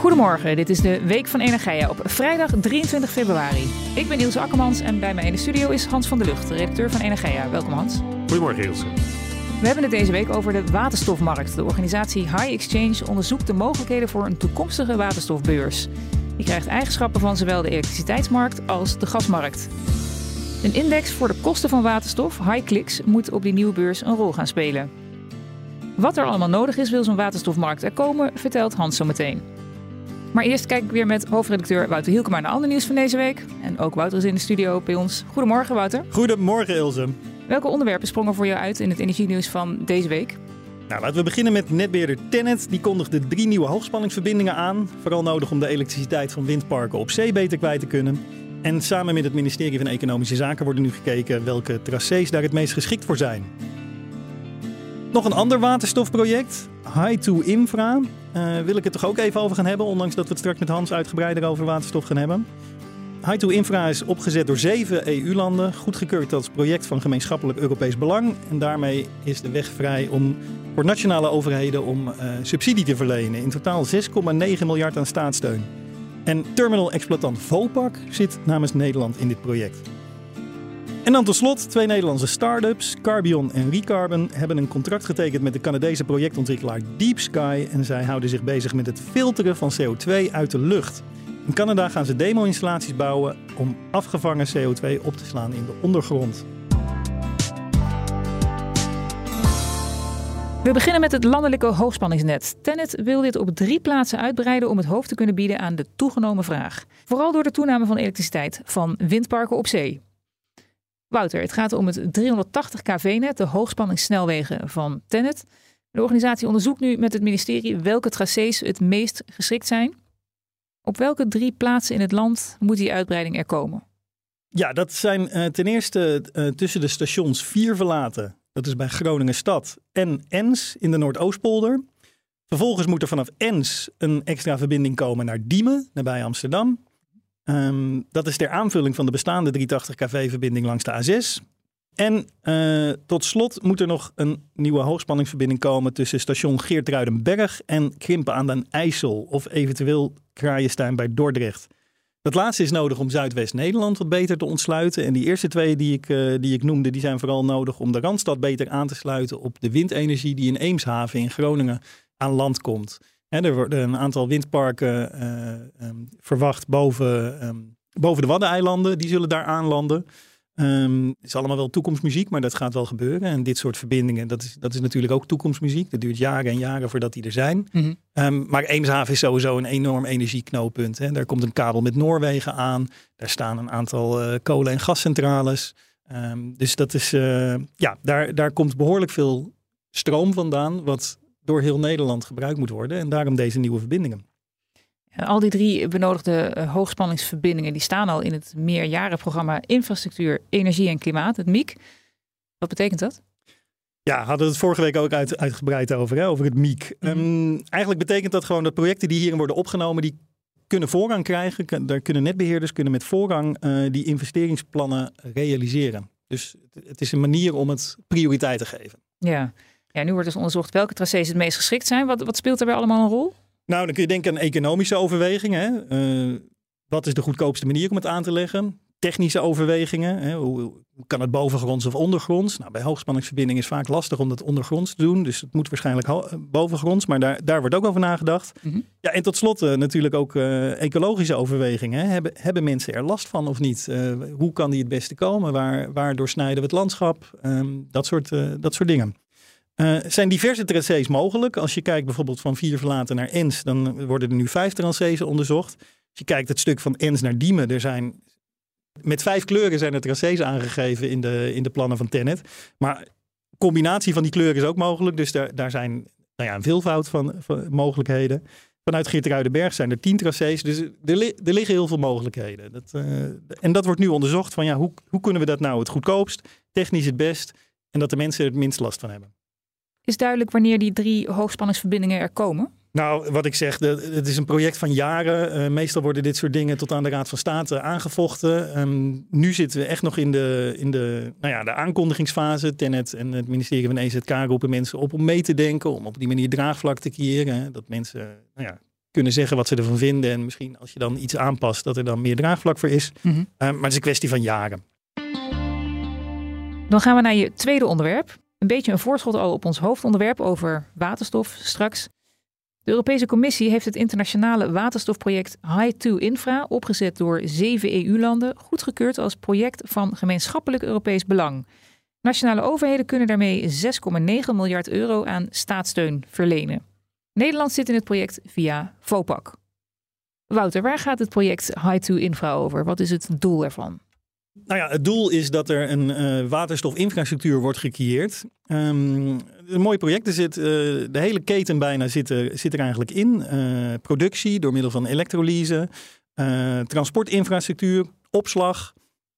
Goedemorgen, dit is de Week van Energia op vrijdag 23 februari. Ik ben Ilse Akkermans en bij mij in de studio is Hans van der Lucht, redacteur van Energia. Welkom Hans. Goedemorgen Ilse. We hebben het deze week over de waterstofmarkt. De organisatie High Exchange onderzoekt de mogelijkheden voor een toekomstige waterstofbeurs. Die krijgt eigenschappen van zowel de elektriciteitsmarkt als de gasmarkt. Een index voor de kosten van waterstof, HighClicks, moet op die nieuwe beurs een rol gaan spelen. Wat er allemaal nodig is wil zo'n waterstofmarkt er komen, vertelt Hans zo meteen. Maar eerst kijk ik weer met hoofdredacteur Wouter Hielkema naar ander nieuws van deze week. En ook Wouter is in de studio bij ons. Goedemorgen Wouter. Goedemorgen Ilse. Welke onderwerpen sprongen voor jou uit in het energienieuws van deze week? Nou, laten we beginnen met netbeheerder Tennet. Die kondigde drie nieuwe hoogspanningsverbindingen aan. Vooral nodig om de elektriciteit van windparken op zee beter kwijt te kunnen. En samen met het ministerie van Economische Zaken wordt er nu gekeken welke tracés daar het meest geschikt voor zijn. Nog een ander waterstofproject, High2 Infra. Uh, wil ik het toch ook even over gaan hebben, ondanks dat we het straks met Hans uitgebreider over waterstof gaan hebben. High2 Infra is opgezet door zeven EU-landen, goedgekeurd als project van gemeenschappelijk Europees belang. En daarmee is de weg vrij om voor nationale overheden om uh, subsidie te verlenen. In totaal 6,9 miljard aan staatssteun. En terminal-exploitant Vopak zit namens Nederland in dit project. En dan tot slot, twee Nederlandse start-ups, Carbion en Recarbon, hebben een contract getekend met de Canadese projectontwikkelaar Deep Sky. En zij houden zich bezig met het filteren van CO2 uit de lucht. In Canada gaan ze demo-installaties bouwen om afgevangen CO2 op te slaan in de ondergrond. We beginnen met het landelijke hoogspanningsnet. Tennet wil dit op drie plaatsen uitbreiden om het hoofd te kunnen bieden aan de toegenomen vraag. Vooral door de toename van elektriciteit van windparken op zee. Wouter, het gaat om het 380 kV-net, de hoogspanningssnelwegen van Tennet. De organisatie onderzoekt nu met het ministerie welke tracés het meest geschikt zijn. Op welke drie plaatsen in het land moet die uitbreiding er komen? Ja, dat zijn uh, ten eerste uh, tussen de stations Vier Verlaten, dat is bij Groningen Stad, en Ens in de Noordoostpolder. Vervolgens moet er vanaf Ens een extra verbinding komen naar Diemen, nabij Amsterdam. Um, dat is ter aanvulling van de bestaande 380 kV-verbinding langs de A6. En uh, tot slot moet er nog een nieuwe hoogspanningsverbinding komen tussen station Geertruidenberg en Krimpen aan den IJssel of eventueel Kraaienstein bij Dordrecht. Dat laatste is nodig om Zuidwest-Nederland wat beter te ontsluiten. En die eerste twee die ik, uh, die ik noemde, die zijn vooral nodig om de Randstad beter aan te sluiten op de windenergie die in Eemshaven in Groningen aan land komt er worden een aantal windparken uh, um, verwacht boven, um, boven de Waddeneilanden. Die zullen daar aanlanden. Um, het is allemaal wel toekomstmuziek, maar dat gaat wel gebeuren. En dit soort verbindingen, dat is, dat is natuurlijk ook toekomstmuziek. Dat duurt jaren en jaren voordat die er zijn. Mm -hmm. maar Eemshaven is sowieso een enorm energieknooppunt. Hè. Daar komt een kabel met Noorwegen aan. Daar staan een aantal uh, kolen- en gascentrales. dus dat is, uh, ja, daar, daar komt behoorlijk veel stroom vandaan. Wat door heel Nederland gebruikt moet worden. En daarom deze nieuwe verbindingen. Al die drie benodigde eh, hoogspanningsverbindingen die staan al in het meerjarenprogramma Infrastructuur, Energie en Klimaat, het MIEK. Wat betekent dat? Ja, hadden we het vorige week ook uit, uitgebreid over, hè, over het MIEK. Mm um, eigenlijk betekent dat gewoon dat projecten die hierin worden opgenomen, die kunnen voorrang krijgen. Daar kunnen netbeheerders kunnen met voorrang uh, die investeringsplannen realiseren. Dus het is een manier om het prioriteit te geven. Ja, ja, nu wordt dus onderzocht welke tracés het meest geschikt zijn. Wat, wat speelt daarbij allemaal een rol? Nou, dan kun je denken aan economische overwegingen. Uh, wat is de goedkoopste manier om het aan te leggen? Technische overwegingen. Hè? Hoe, kan het bovengronds of ondergronds? Nou, bij hoogspanningsverbinding is vaak lastig om dat ondergronds te doen. Dus het moet waarschijnlijk bovengronds. Maar daar, daar wordt ook over nagedacht. Mm -hmm. Ja, en tot slot uh, natuurlijk ook uh, ecologische overwegingen. Hè? Hebben, hebben mensen er last van of niet? hoe kan die het beste komen? Waar, waar doorsnijden we het landschap? Um, dat, soort, dat soort dingen. Uh, zijn diverse tracés mogelijk. Als je kijkt bijvoorbeeld van vier verlaten naar Ens, dan worden er nu vijf tracés onderzocht. Als je kijkt het stuk van Ens naar Diemen, er zijn met vijf kleuren zijn er tracés aangegeven in de, in de plannen van Tennet. Maar combinatie van die kleuren is ook mogelijk. Dus daar, daar zijn nou ja, een veelvoud van, mogelijkheden. Vanuit Geertruidenberg zijn er tien tracés. Dus er, er liggen heel veel mogelijkheden. Dat, uh, en dat wordt nu onderzocht van ja, hoe, hoe kunnen we dat nou het goedkoopst, technisch het best en dat de mensen er het minst last van hebben. Is duidelijk wanneer die drie hoogspanningsverbindingen er komen? Nou, wat ik zeg, het is een project van jaren. Uh, meestal worden dit soort dingen tot aan de Raad van State aangevochten. Um, nu zitten we echt nog in de, in de, nou ja, de aankondigingsfase. Tenet en het ministerie van EZK roepen mensen op om mee te denken. Om op die manier draagvlak te creëren. Dat mensen nou ja, kunnen zeggen wat ze ervan vinden. En misschien als je dan iets aanpast, dat er dan meer draagvlak voor is. Mm -hmm. uh, maar het is een kwestie van jaren. Dan gaan we naar je tweede onderwerp. Een beetje een voorschot al op ons hoofdonderwerp over waterstof straks. De Europese Commissie heeft het internationale waterstofproject High2 Infra, opgezet door zeven EU-landen, goedgekeurd als project van gemeenschappelijk Europees belang. Nationale overheden kunnen daarmee 6,9 miljard euro aan staatssteun verlenen. Nederland zit in het project via FOPAC. Wouter, waar gaat het project High2 Infra over? Wat is het doel ervan? Nou ja, het doel is dat er een uh, waterstofinfrastructuur wordt gecreëerd. Een mooi project. Er zit, uh, de hele keten bijna zit er, zit er eigenlijk in. Uh, productie door middel van elektrolyse, transportinfrastructuur, opslag,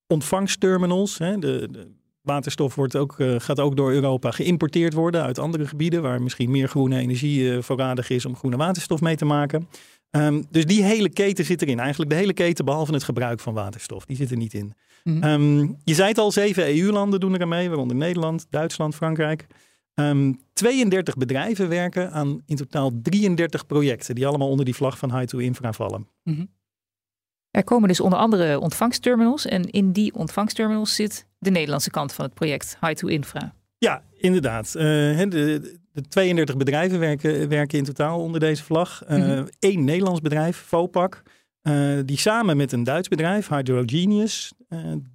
ontvangsterminals. Hè. De, de, waterstof wordt ook, gaat ook door Europa geïmporteerd worden uit andere gebieden waar misschien meer groene energie voorradig is om groene waterstof mee te maken. Um, dus die hele keten zit erin. Eigenlijk de hele keten behalve het gebruik van waterstof. Die zit er niet in. Mm um, je zei het al, zeven EU-landen doen er aan mee, waaronder Nederland, Duitsland, Frankrijk. Um, 32 bedrijven werken aan in totaal 33 projecten, die allemaal onder die vlag van High to Infra vallen. Mm -hmm. Er komen dus onder andere ontvangsterminals en in die ontvangsterminals zit de Nederlandse kant van het project High to Infra. Ja, inderdaad. Uh, de, de 32 bedrijven werken, werken in totaal onder deze vlag. Uh, mm -hmm. Eén Nederlands bedrijf, Vopak, uh, die samen met een Duits bedrijf, Hydrogenius,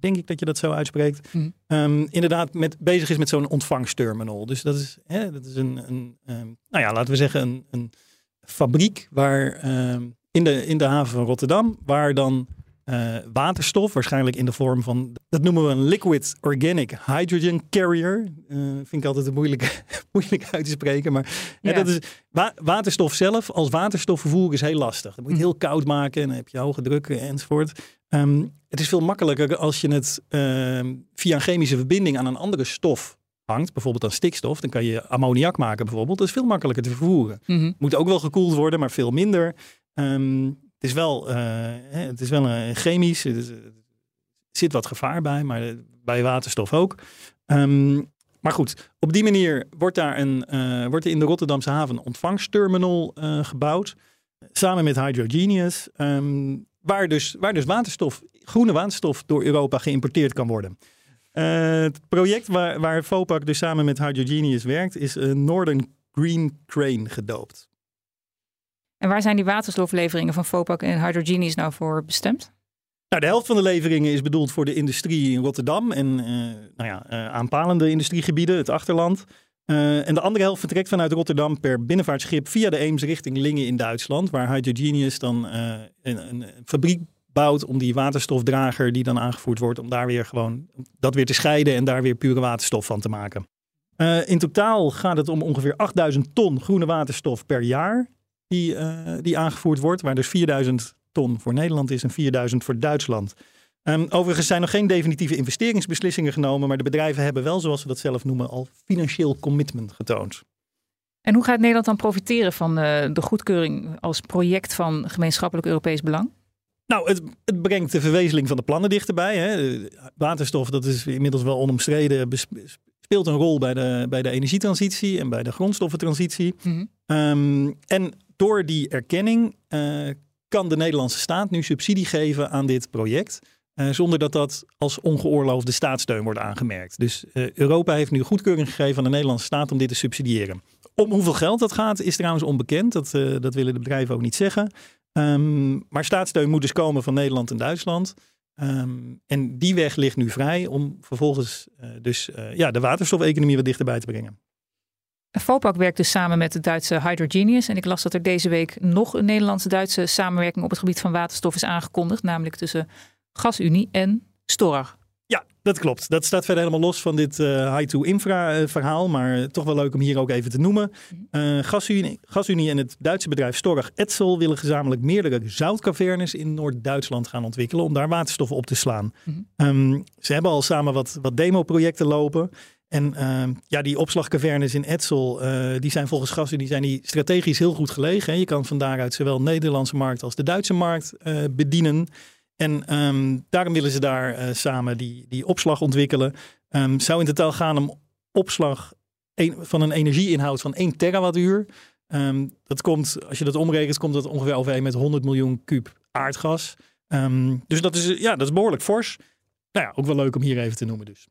denk ik dat je dat zo uitspreekt, mm. um, inderdaad met, bezig is met zo'n ontvangsterminal. Dus dat is, hè, dat is een, een um, nou ja, laten we zeggen, een, een fabriek waar um, in, de, in de haven van Rotterdam, waar dan uh, waterstof, waarschijnlijk in de vorm van, dat noemen we een liquid organic hydrogen carrier. Uh, vind ik altijd een moeilijk, moeilijk uit te spreken. Maar ja. dat is, wa waterstof zelf, als waterstof vervoeren is heel lastig. Dan moet je het heel koud maken en dan heb je hoge druk enzovoort. Um, het is veel makkelijker als je het uh, via een chemische verbinding aan een andere stof hangt, bijvoorbeeld aan stikstof, dan kan je ammoniak maken bijvoorbeeld. Dat is veel makkelijker te vervoeren. Mm -hmm. Moet ook wel gekoeld worden, maar veel minder. Um, het is wel, uh, het is wel een chemisch, er zit wat gevaar bij, maar bij waterstof ook. Um, maar goed, op die manier wordt daar een, wordt er in de Rotterdamse haven een ontvangsterminal gebouwd. Samen met Hydrogenius. Um, waar, dus, waar dus waterstof, groene waterstof door Europa geïmporteerd kan worden. Het project waar, waar FOPAC dus samen met Hydrogenius werkt, is Northern Green Crane gedoopt. En waar zijn die waterstofleveringen van Fopak en Hydrogenius nou voor bestemd? Nou, de helft van de leveringen is bedoeld voor de industrie in Rotterdam en uh, nou ja, uh, aanpalende industriegebieden, het achterland. Uh, en de andere helft vertrekt vanuit Rotterdam per binnenvaartschip via de Eems richting Lingen in Duitsland, waar Hydrogenius dan een, een, fabriek bouwt om die waterstofdrager die dan aangevoerd wordt, om daar weer gewoon dat weer te scheiden en daar weer pure waterstof van te maken. in totaal gaat het om ongeveer 8000 ton groene waterstof per jaar die, uh, die aangevoerd wordt, waar dus 4000 ton voor Nederland is en 4000 voor Duitsland. Um, overigens zijn nog geen definitieve investeringsbeslissingen genomen, maar de bedrijven hebben wel, zoals ze dat zelf noemen, al financieel commitment getoond. En hoe gaat Nederland dan profiteren van uh, de goedkeuring als project van gemeenschappelijk Europees belang? Nou, het, het, brengt de verwezenling van de plannen dichterbij. Hè. Waterstof, dat is inmiddels wel onomstreden, speelt een rol bij de, bij de energietransitie en bij de grondstoffentransitie. Mm -hmm. um, en door die erkenning uh, kan de Nederlandse staat nu subsidie geven aan dit project. Uh, zonder dat dat als ongeoorloofde staatssteun wordt aangemerkt. Dus uh, Europa heeft nu goedkeuring gegeven aan de Nederlandse staat om dit te subsidiëren. Om hoeveel geld dat gaat is trouwens onbekend. Dat, dat willen de bedrijven ook niet zeggen. Um, maar staatssteun moet dus komen van Nederland en Duitsland. Um, en die weg ligt nu vrij om vervolgens dus ja, de waterstofeconomie wat dichterbij te brengen. Fopak werkt dus samen met de Duitse Hydrogenius. En ik las dat er deze week nog een Nederlandse-Duitse samenwerking op het gebied van waterstof is aangekondigd. Namelijk tussen GasUnie en Storag. Ja, Dat klopt. Dat staat verder helemaal los van dit uh, high-to-infra uh, verhaal. Maar toch wel leuk om hier ook even te noemen. Gasunie, Gasunie en het Duitse bedrijf Storag Etzel willen gezamenlijk meerdere zoutcavernes in Noord-Duitsland gaan ontwikkelen. Om daar waterstoffen op te slaan. Mm -hmm. um, ze hebben al samen wat, wat demo-projecten lopen. En uh, ja, die opslagcavernes in Etzel, uh, die zijn volgens Gasunie zijn die strategisch heel goed gelegen. Je kan van daaruit zowel de Nederlandse markt als de Duitse markt uh, bedienen. En um, daarom willen ze daar uh, samen die, die opslag ontwikkelen. Um, zou in totaal gaan om opslag van een energieinhoud van 1 terawattuur. Um, dat komt, als je dat omrekent, komt dat ongeveer overeen met 100 miljoen kuub aardgas. dus dat is, ja, dat is behoorlijk fors. Nou ja, ook wel leuk om hier even te noemen dus.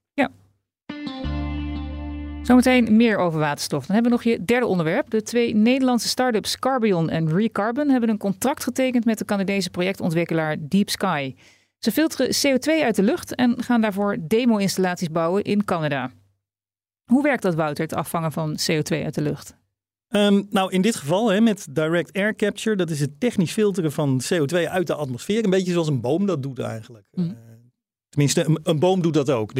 Zometeen meer over waterstof. Dan hebben we nog je derde onderwerp. De twee Nederlandse start-ups Carbion en Recarbon hebben een contract getekend met de Canadese projectontwikkelaar Deep Sky. Ze filteren CO2 uit de lucht en gaan daarvoor demo-installaties bouwen in Canada. Hoe werkt dat, Wouter, het afvangen van CO2 uit de lucht? Um, nou, in dit geval hè, met direct air capture, dat is het technisch filteren van CO2 uit de atmosfeer. Een beetje zoals een boom dat doet eigenlijk. Mm. Tenminste, een, een, boom doet dat ook.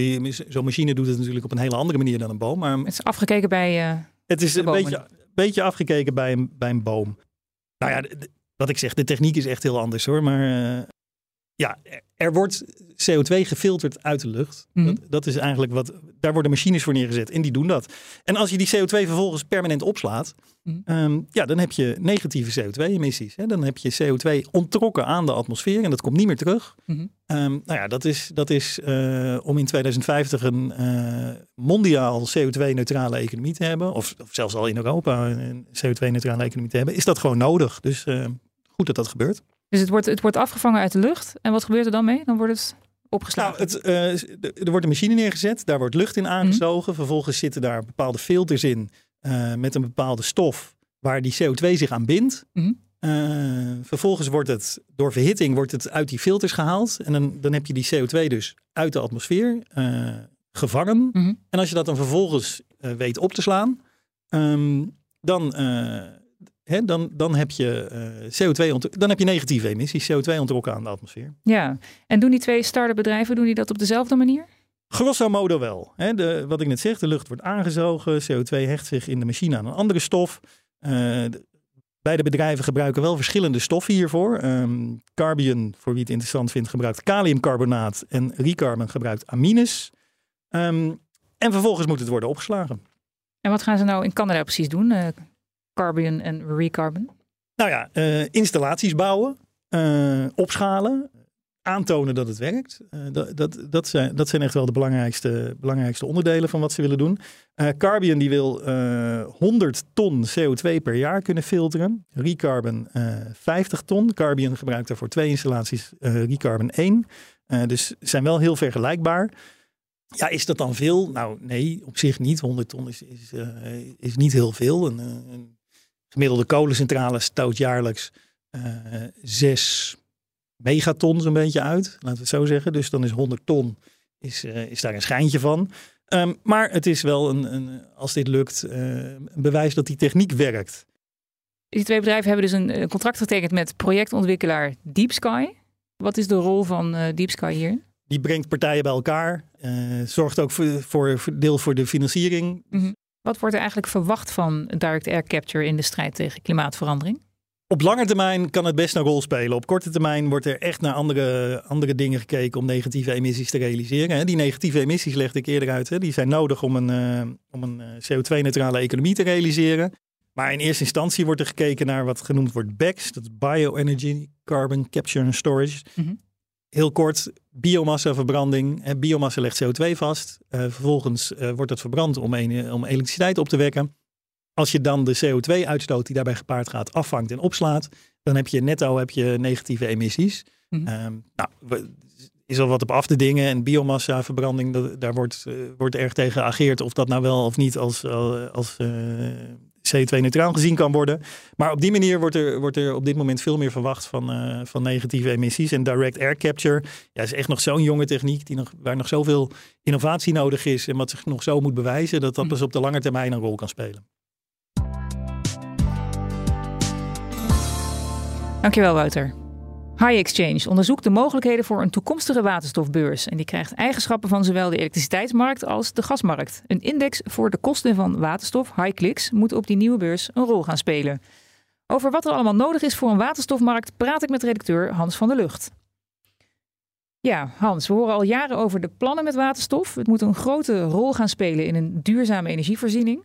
Zo'n machine doet het natuurlijk op een hele andere manier dan een boom. Maar het is afgekeken bij. Uh, het is een beetje, beetje afgekeken bij een, bij een boom. Nou ja, wat ik zeg, de techniek is echt heel anders hoor. Maar uh, ja, er wordt CO2 gefilterd uit de lucht. Mm -hmm. dat, dat, is eigenlijk wat. Daar worden machines voor neergezet en die doen dat. En als je die CO2 vervolgens permanent opslaat, mm -hmm. um, ja, dan heb je negatieve CO2-emissies. Dan heb je CO2 ontrokken aan de atmosfeer en dat komt niet meer terug. Mm -hmm. um, nou ja, dat is, dat is uh, om in 2050 een uh, mondiaal CO2-neutrale economie te hebben, of, of, zelfs al in Europa een CO2-neutrale economie te hebben, is dat gewoon nodig. Dus uh, goed dat dat gebeurt. Dus het wordt, het wordt afgevangen uit de lucht. En wat gebeurt er dan mee? Dan wordt het opgeslagen. Nou, het, uh, er wordt een machine neergezet. Daar wordt lucht in aangezogen. Mm -hmm. Vervolgens zitten daar bepaalde filters in uh, met een bepaalde stof waar die CO2 zich aan bindt. Mm -hmm. uh, vervolgens wordt het door verhitting wordt het uit die filters gehaald. En dan, dan heb je die CO2 dus uit de atmosfeer gevangen. Mm -hmm. En als je dat dan vervolgens weet op te slaan, um, dan He, dan, dan, heb je, uh, CO2 dan heb je negatieve emissies, CO2 ontrokken aan de atmosfeer. Ja, en doen die twee start bedrijven doen die dat op dezelfde manier? Grosso modo wel. He, de, wat ik net zeg, de lucht wordt aangezogen, CO2 hecht zich in de machine aan een andere stof. Uh, de, beide bedrijven gebruiken wel verschillende stoffen hiervoor. Um, Carbion, voor wie het interessant vindt, gebruikt kaliumcarbonaat en Recarbon gebruikt amines. Um, en vervolgens moet het worden opgeslagen. En wat gaan ze nou in Canada precies doen? Uh, Carbon en Recarbon? Nou ja, uh, installaties bouwen, uh, opschalen, aantonen dat het werkt. Uh, dat, dat, dat, zijn, dat zijn echt wel de belangrijkste, belangrijkste onderdelen van wat ze willen doen. Carbon die wil 100 ton CO2 per jaar kunnen filteren. Recarbon 50 ton. Carbon gebruikt daarvoor twee installaties, Recarbon 1. dus zijn wel heel vergelijkbaar. Ja, is dat dan veel? Nou, nee, op zich niet. 100 ton is, is, is niet heel veel. Een gemiddelde kolencentrale stoot jaarlijks uh, zes megaton zo'n beetje uit. Laten we het zo zeggen. Dus dan is 100 ton is, uh, is daar een schijntje van. Um, maar het is wel een, een als dit lukt, uh, een bewijs dat die techniek werkt. Die twee bedrijven hebben dus een contract getekend met projectontwikkelaar Deep Sky. Wat is de rol van uh, Deep Sky hier? Die brengt partijen bij elkaar, uh, zorgt ook voor, voor, voor, deel voor de financiering. Mm -hmm. Wat wordt er eigenlijk verwacht van direct air capture in de strijd tegen klimaatverandering? Op lange termijn kan het best een rol spelen. Op korte termijn wordt er echt naar andere, andere dingen gekeken om negatieve emissies te realiseren. Die negatieve emissies legde ik eerder uit. Die zijn nodig om een, uh, om een CO2-neutrale economie te realiseren. Maar in eerste instantie wordt er gekeken naar wat genoemd wordt BECS. Dat is Bioenergy Carbon Capture and Storage. Mm -hmm. Heel kort, biomassaverbranding. Biomassa legt CO2 vast. Uh, vervolgens uh, wordt het verbrand om, een, om elektriciteit op te wekken. Als je dan de CO2-uitstoot die daarbij gepaard gaat afvangt en opslaat, dan heb je netto heb je negatieve emissies. Mm -hmm. um, nou, is al wat op af te dingen. En biomassaverbranding, dat, daar wordt, uh, wordt erg tegen geageerd of dat nou wel of niet als, als CO2-neutraal gezien kan worden. Maar op die manier wordt er, wordt er op dit moment veel meer verwacht van, uh, van negatieve emissies. En direct air capture ja, is echt nog zo'n jonge techniek die nog, waar nog zoveel innovatie nodig is. En wat zich nog zo moet bewijzen dat dat mm. pas op de lange termijn een rol kan spelen. Dankjewel, Wouter. High Exchange onderzoekt de mogelijkheden voor een toekomstige waterstofbeurs. En die krijgt eigenschappen van zowel de elektriciteitsmarkt als de gasmarkt. Een index voor de kosten van waterstof, Clicks, moet op die nieuwe beurs een rol gaan spelen. Over wat er allemaal nodig is voor een waterstofmarkt praat ik met redacteur Hans van der Lucht. Ja, Hans, we horen al jaren over de plannen met waterstof. Het moet een grote rol gaan spelen in een duurzame energievoorziening.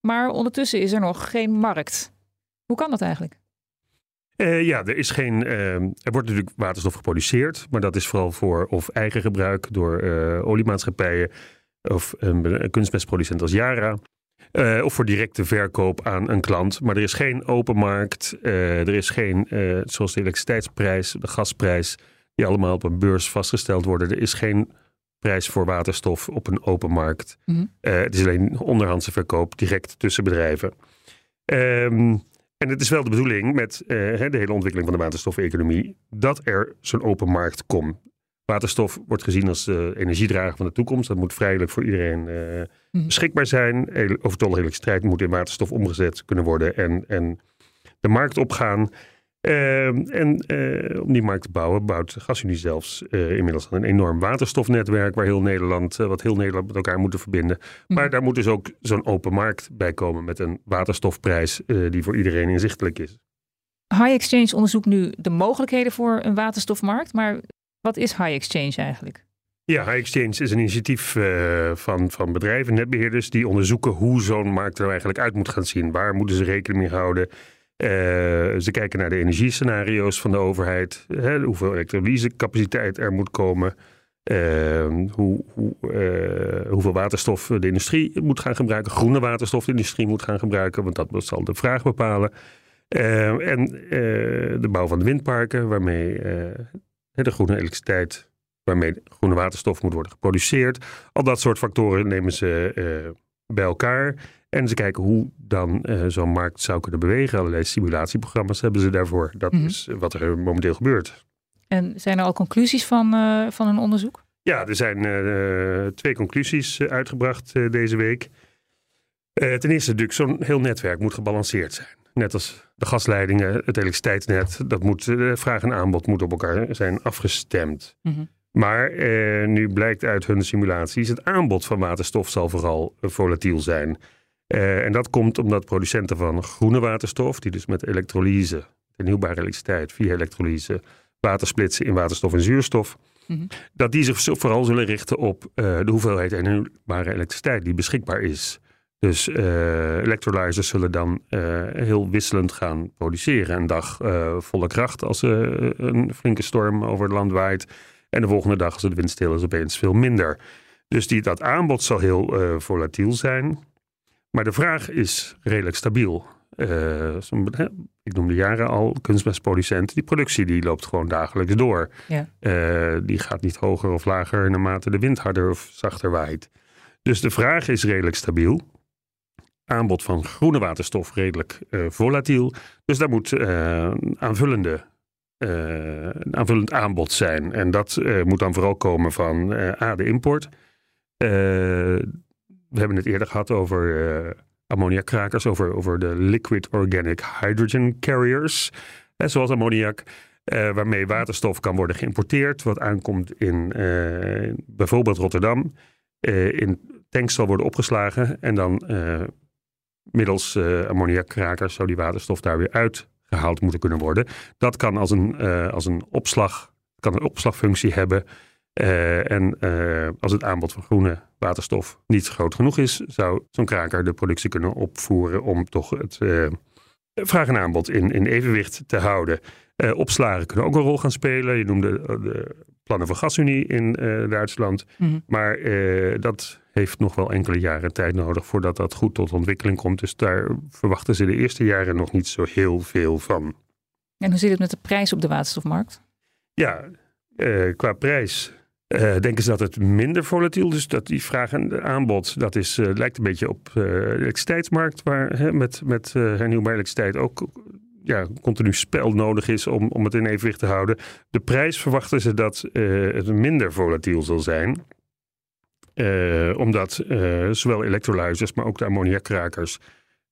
Maar ondertussen is er nog geen markt. Hoe kan dat eigenlijk? Uh, ja, er is geen. Uh, er wordt natuurlijk waterstof geproduceerd, maar dat is vooral voor of eigen gebruik door uh, oliemaatschappijen of een kunstmestproducent als Yara. of voor directe verkoop aan een klant. Maar er is geen open markt. er is geen, zoals de elektriciteitsprijs, de gasprijs, die allemaal op een beurs vastgesteld worden. Er is geen prijs voor waterstof op een open markt. Mm -hmm. het is alleen onderhandse verkoop direct tussen bedrijven. Um, en het is wel de bedoeling met uh, de hele ontwikkeling van de waterstofeconomie dat er zo'n open markt komt. Waterstof wordt gezien als de energiedrager van de toekomst. Dat moet vrijelijk voor iedereen uh, beschikbaar zijn. Overtollige elektriciteit moet in waterstof omgezet kunnen worden en, en de markt opgaan. Ehm, en uh, om die markt te bouwen, bouwt GasUnie zelfs uh, inmiddels een enorm waterstofnetwerk waar heel Nederland, uh, wat heel Nederland met elkaar moeten verbinden. Maar mhm. daar moet dus ook zo'n open markt bij komen met een waterstofprijs die voor iedereen inzichtelijk is. High Exchange onderzoekt nu de mogelijkheden voor een waterstofmarkt, maar wat is High Exchange eigenlijk? Ja, High Exchange is een initiatief van, van bedrijven, netbeheerders, die onderzoeken hoe zo'n markt er eigenlijk uit moet gaan zien. Waar moeten ze rekening mee houden? Uh, ze kijken naar de energiescenario's van de overheid, hè, hoeveel elektrolysecapaciteit er moet komen, uh, hoe, hoe, uh, hoeveel waterstof de industrie moet gaan gebruiken, groene waterstof de industrie moet gaan gebruiken, want dat zal de vraag bepalen. en de bouw van de windparken, waarmee de groene elektriciteit, waarmee groene waterstof moet worden geproduceerd. Al dat soort factoren nemen ze bij elkaar. En ze kijken hoe dan uh, zo'n markt zou kunnen bewegen. Allerlei simulatieprogramma's hebben ze daarvoor. Dat mhm. is wat er momenteel gebeurt. En zijn er al conclusies van, uh, van een onderzoek? Ja, er zijn uh, twee conclusies uitgebracht deze week. ten eerste natuurlijk, zo'n heel netwerk moet gebalanceerd zijn. Net als de gasleidingen, het elektriciteitsnet, dat moet, vraag en aanbod moet op elkaar zijn afgestemd. Mm Maar nu blijkt uit hun simulaties, het aanbod van waterstof zal vooral volatiel zijn. Uh, en dat komt omdat producenten van groene waterstof, die dus met elektrolyse, hernieuwbare elektriciteit via elektrolyse, water splitsen in waterstof en zuurstof, mm -hmm. dat die zich vooral zullen richten op uh, de hoeveelheid hernieuwbare elektriciteit die beschikbaar is. Dus uh, electrolyzers zullen dan heel wisselend gaan produceren. Een dag volle kracht als een flinke storm over het land waait. En de volgende dag als het windstil is opeens veel minder. Dus die, dat aanbod zal heel volatiel zijn. Maar de vraag is redelijk stabiel. Uh, ik noemde jaren al kunstmestproducent. Die productie die loopt gewoon dagelijks door. Ja. Uh, die gaat niet hoger of lager naarmate de wind harder of zachter waait. Dus de vraag is redelijk stabiel. Aanbod van groene waterstof redelijk uh, volatiel. Dus daar moet aanvullende, aanvullend aanbod zijn. En dat moet dan vooral komen van A, de import we hebben het eerder gehad over ammoniakkrakers, over, over de liquid organic hydrogen carriers, zoals ammoniak. Waarmee waterstof kan worden geïmporteerd, wat aankomt in bijvoorbeeld Rotterdam. in tanks zal worden opgeslagen en dan middels ammoniakkrakers zou die waterstof daar weer uitgehaald moeten kunnen worden. Dat kan als een, als een opslag, kan een opslagfunctie hebben uh, en uh, als het aanbod van groene waterstof niet groot genoeg is, zou zo'n kraker de productie kunnen opvoeren om toch het vraag en aanbod in, in evenwicht te houden. opslagen kunnen ook een rol gaan spelen. Je noemde de plannen van GasUnie in Duitsland. Mm Maar dat heeft nog wel enkele jaren tijd nodig voordat dat goed tot ontwikkeling komt. Dus daar verwachten ze de eerste jaren nog niet zo heel veel van. En hoe zit het met de prijs op de waterstofmarkt? Ja, qua prijs uh, denken ze dat het minder volatiel is. Dat die vraag en aanbod, dat is, uh, lijkt een beetje op de elektriciteitsmarkt, waar hè, met, met hernieuwbare elektriciteit ook ja, continu spel nodig is om, om het in evenwicht te houden. De prijs verwachten ze dat het minder volatiel zal zijn. omdat zowel elektrolyzers, maar ook de ammoniakkrakers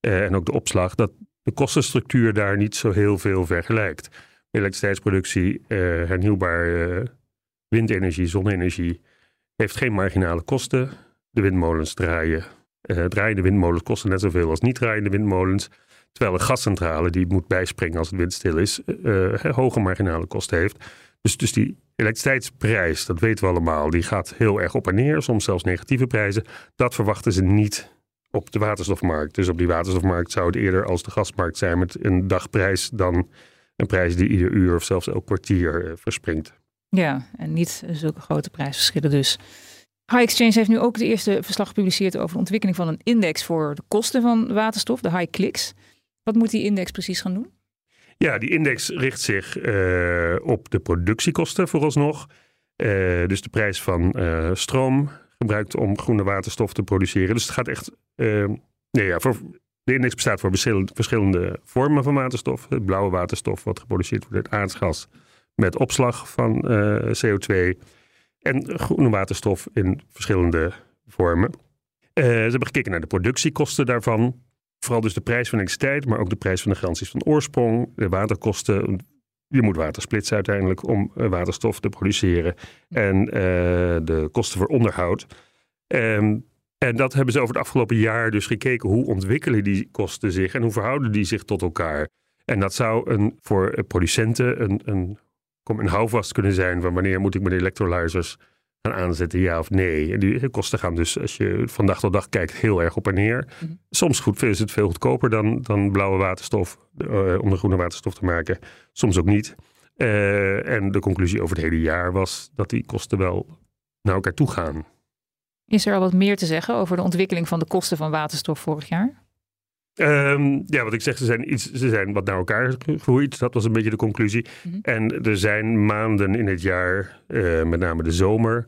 en ook de opslag, dat de kostenstructuur daar niet zo heel veel vergelijkt. elektriciteitsproductie, hernieuwbare windenergie, zonne-energie, heeft geen marginale kosten. De windmolens draaien. Draaiende windmolens kosten net zoveel als niet draaiende windmolens. Terwijl een gascentrale die moet bijspringen als het windstil is, hoge marginale kosten heeft. Dus, dus die elektriciteitsprijs, dat weten we allemaal, die gaat heel erg op en neer, soms zelfs negatieve prijzen. Dat verwachten ze niet op de waterstofmarkt. Dus op die waterstofmarkt zou het eerder als de gasmarkt zijn met een dagprijs dan een prijs die ieder uur of zelfs elk kwartier eh, verspringt. Ja, en niet zulke grote prijsverschillen dus. High Exchange heeft nu ook de eerste verslag gepubliceerd over de ontwikkeling van een index voor de kosten van waterstof, de High Clicks. Wat moet die index precies gaan doen? Ja, die index richt zich uh, op de productiekosten vooralsnog. Uh, dus de prijs van uh, stroom gebruikt om groene waterstof te produceren. Dus het gaat echt. nee, ja, voor, de index bestaat voor verschillende vormen van waterstof. Het blauwe waterstof, wat geproduceerd wordt uit aardgas met opslag van CO2. En groene waterstof in verschillende vormen. ze hebben gekeken naar de productiekosten daarvan. Vooral dus de prijs van elektriciteit, maar ook de prijs van de garanties van oorsprong, de waterkosten. Je moet water splitsen uiteindelijk om eh, waterstof te produceren. En uh, de kosten voor onderhoud. Um, en dat hebben ze over het afgelopen jaar dus gekeken. Hoe ontwikkelen die kosten zich en hoe verhouden die zich tot elkaar? En dat zou een, voor producenten een, een, een houvast kunnen zijn van wanneer moet ik mijn aanzetten, ja of nee. En die kosten gaan dus, als je van dag tot dag kijkt, heel erg op en neer. Mhm. Soms goed, is het veel goedkoper dan, dan blauwe waterstof, uh, om de groene waterstof te maken. Soms ook niet. Uh, en de conclusie over het hele jaar was dat die kosten wel naar elkaar toe gaan. Is er al wat meer te zeggen over de ontwikkeling van de kosten van waterstof vorig jaar? Um, ja, wat ik zeg, ze zijn, iets, ze zijn wat naar elkaar gegroeid. Dat was een beetje de conclusie. Mhm. En er zijn maanden in het jaar, uh, met name de zomer,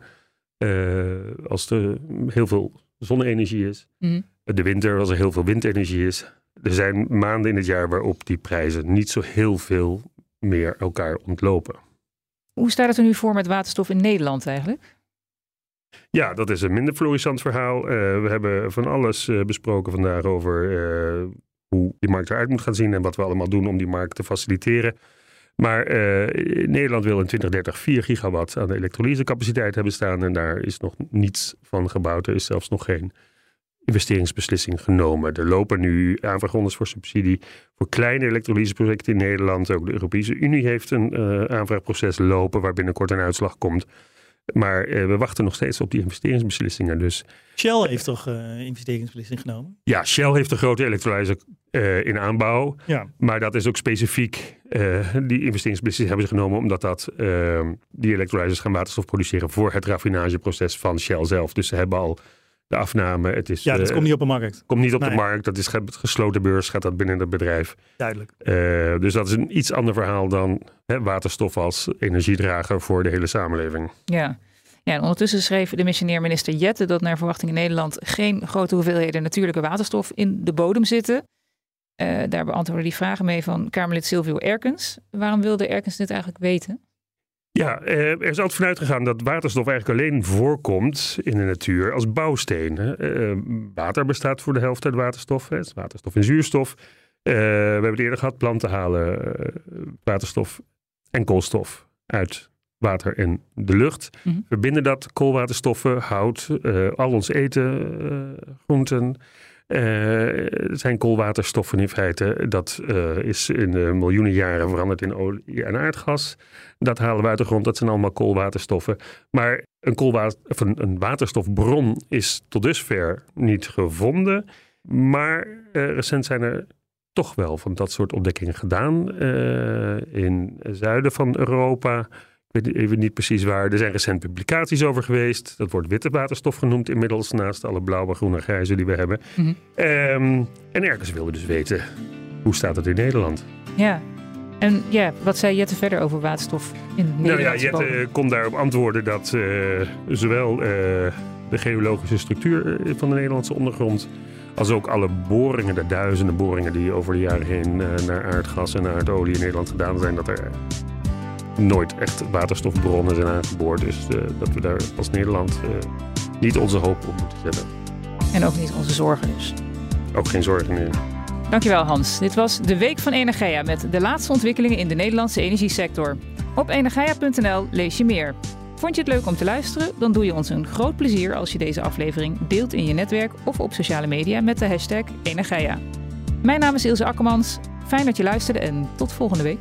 uh, als er heel veel zonne-energie is. Mm De winter, als er heel veel windenergie is. Er zijn maanden in het jaar waarop die prijzen niet zo heel veel meer elkaar ontlopen. Hoe staat het er nu voor met waterstof in Nederland eigenlijk? Ja, dat is een minder florissant verhaal. Uh, we hebben van alles uh, besproken vandaag over uh, hoe die markt eruit moet gaan zien en wat we allemaal doen om die markt te faciliteren. Maar Nederland wil in 2030 4 gigawatt aan elektrolysecapaciteit hebben staan en daar is nog niets van gebouwd. Er is zelfs nog geen investeringsbeslissing genomen. Er lopen nu aanvraagrondes voor subsidie voor kleine elektrolyseprojecten in Nederland. Ook de Europese Unie heeft een aanvraagproces lopen waar binnenkort een uitslag komt. Maar uh, we wachten nog steeds op die investeringsbeslissingen. Dus, Shell heeft toch uh, investeringsbeslissing genomen? Ja, Shell heeft een grote elektrolyzer uh, in aanbouw. Ja. Maar dat is ook specifiek. die investeringsbeslissing hebben ze genomen omdat dat, die elektrolyzers gaan waterstof produceren voor het raffinageproces van Shell zelf. Dus ze hebben al de afname. Het is, ja, dat komt niet op de markt. Komt niet op de markt. Dat is gesloten beurs, gaat dat binnen het bedrijf. Duidelijk. dus dat is een iets ander verhaal dan hè, waterstof als energiedrager voor de hele samenleving. Ja. Ja, en ondertussen schreef de missionair minister Jette dat naar verwachting in Nederland geen grote hoeveelheden natuurlijke waterstof in de bodem zitten. Uh, daar beantwoordde die vragen mee van Kamerlid Silvio Erkens. Waarom wilde Erkens dit eigenlijk weten? Ja, eh, er is altijd vanuit gegaan dat waterstof eigenlijk alleen voorkomt in de natuur als bouwsteen. Uh, water bestaat voor de helft uit waterstof, hè. waterstof en zuurstof. we hebben het eerder gehad, planten halen waterstof en koolstof uit water en de lucht. Mm Verbinden dat koolwaterstoffen, hout, al ons eten, groenten, zijn koolwaterstoffen in feite. Dat uh, is in miljoenen jaren veranderd in olie en aardgas. Dat halen we uit de grond. Dat zijn allemaal koolwaterstoffen. Maar een, koolwater, een, waterstofbron is tot dusver niet gevonden. Maar uh, recent zijn er toch wel van dat soort ontdekkingen gedaan. in het zuiden van Europa ik weet even niet precies waar. Er zijn recent publicaties over geweest. Dat wordt witte waterstof genoemd inmiddels, naast alle blauwe, groene en grijze die we hebben. Mm -hmm. um, en ergens wilden dus weten, hoe staat het in Nederland? Ja, en ja, wat zei Jette verder over waterstof in Nederland? Nou ja, Jette kon daarop antwoorden dat uh, zowel uh, de geologische structuur eh, van de Nederlandse ondergrond... als ook alle boringen, de duizenden boringen die over de jaren heen uh, naar aardgas en aardolie in Nederland gedaan zijn... dat er nooit echt waterstofbronnen zijn aangeboord. Dus uh, dat we daar als Nederland uh, niet onze hoop op moeten zetten. En ook niet onze zorgen dus. Ook geen zorgen meer. Dankjewel Hans. Dit was de Week van Energia met de laatste ontwikkelingen in de Nederlandse energiesector. Op energia.nl lees je meer. Vond je het leuk om te luisteren? Dan doe je ons een groot plezier als je deze aflevering deelt in je netwerk of op sociale media met de hashtag Energia. Mijn naam is Ilse Akkermans. Fijn dat je luisterde en tot volgende week.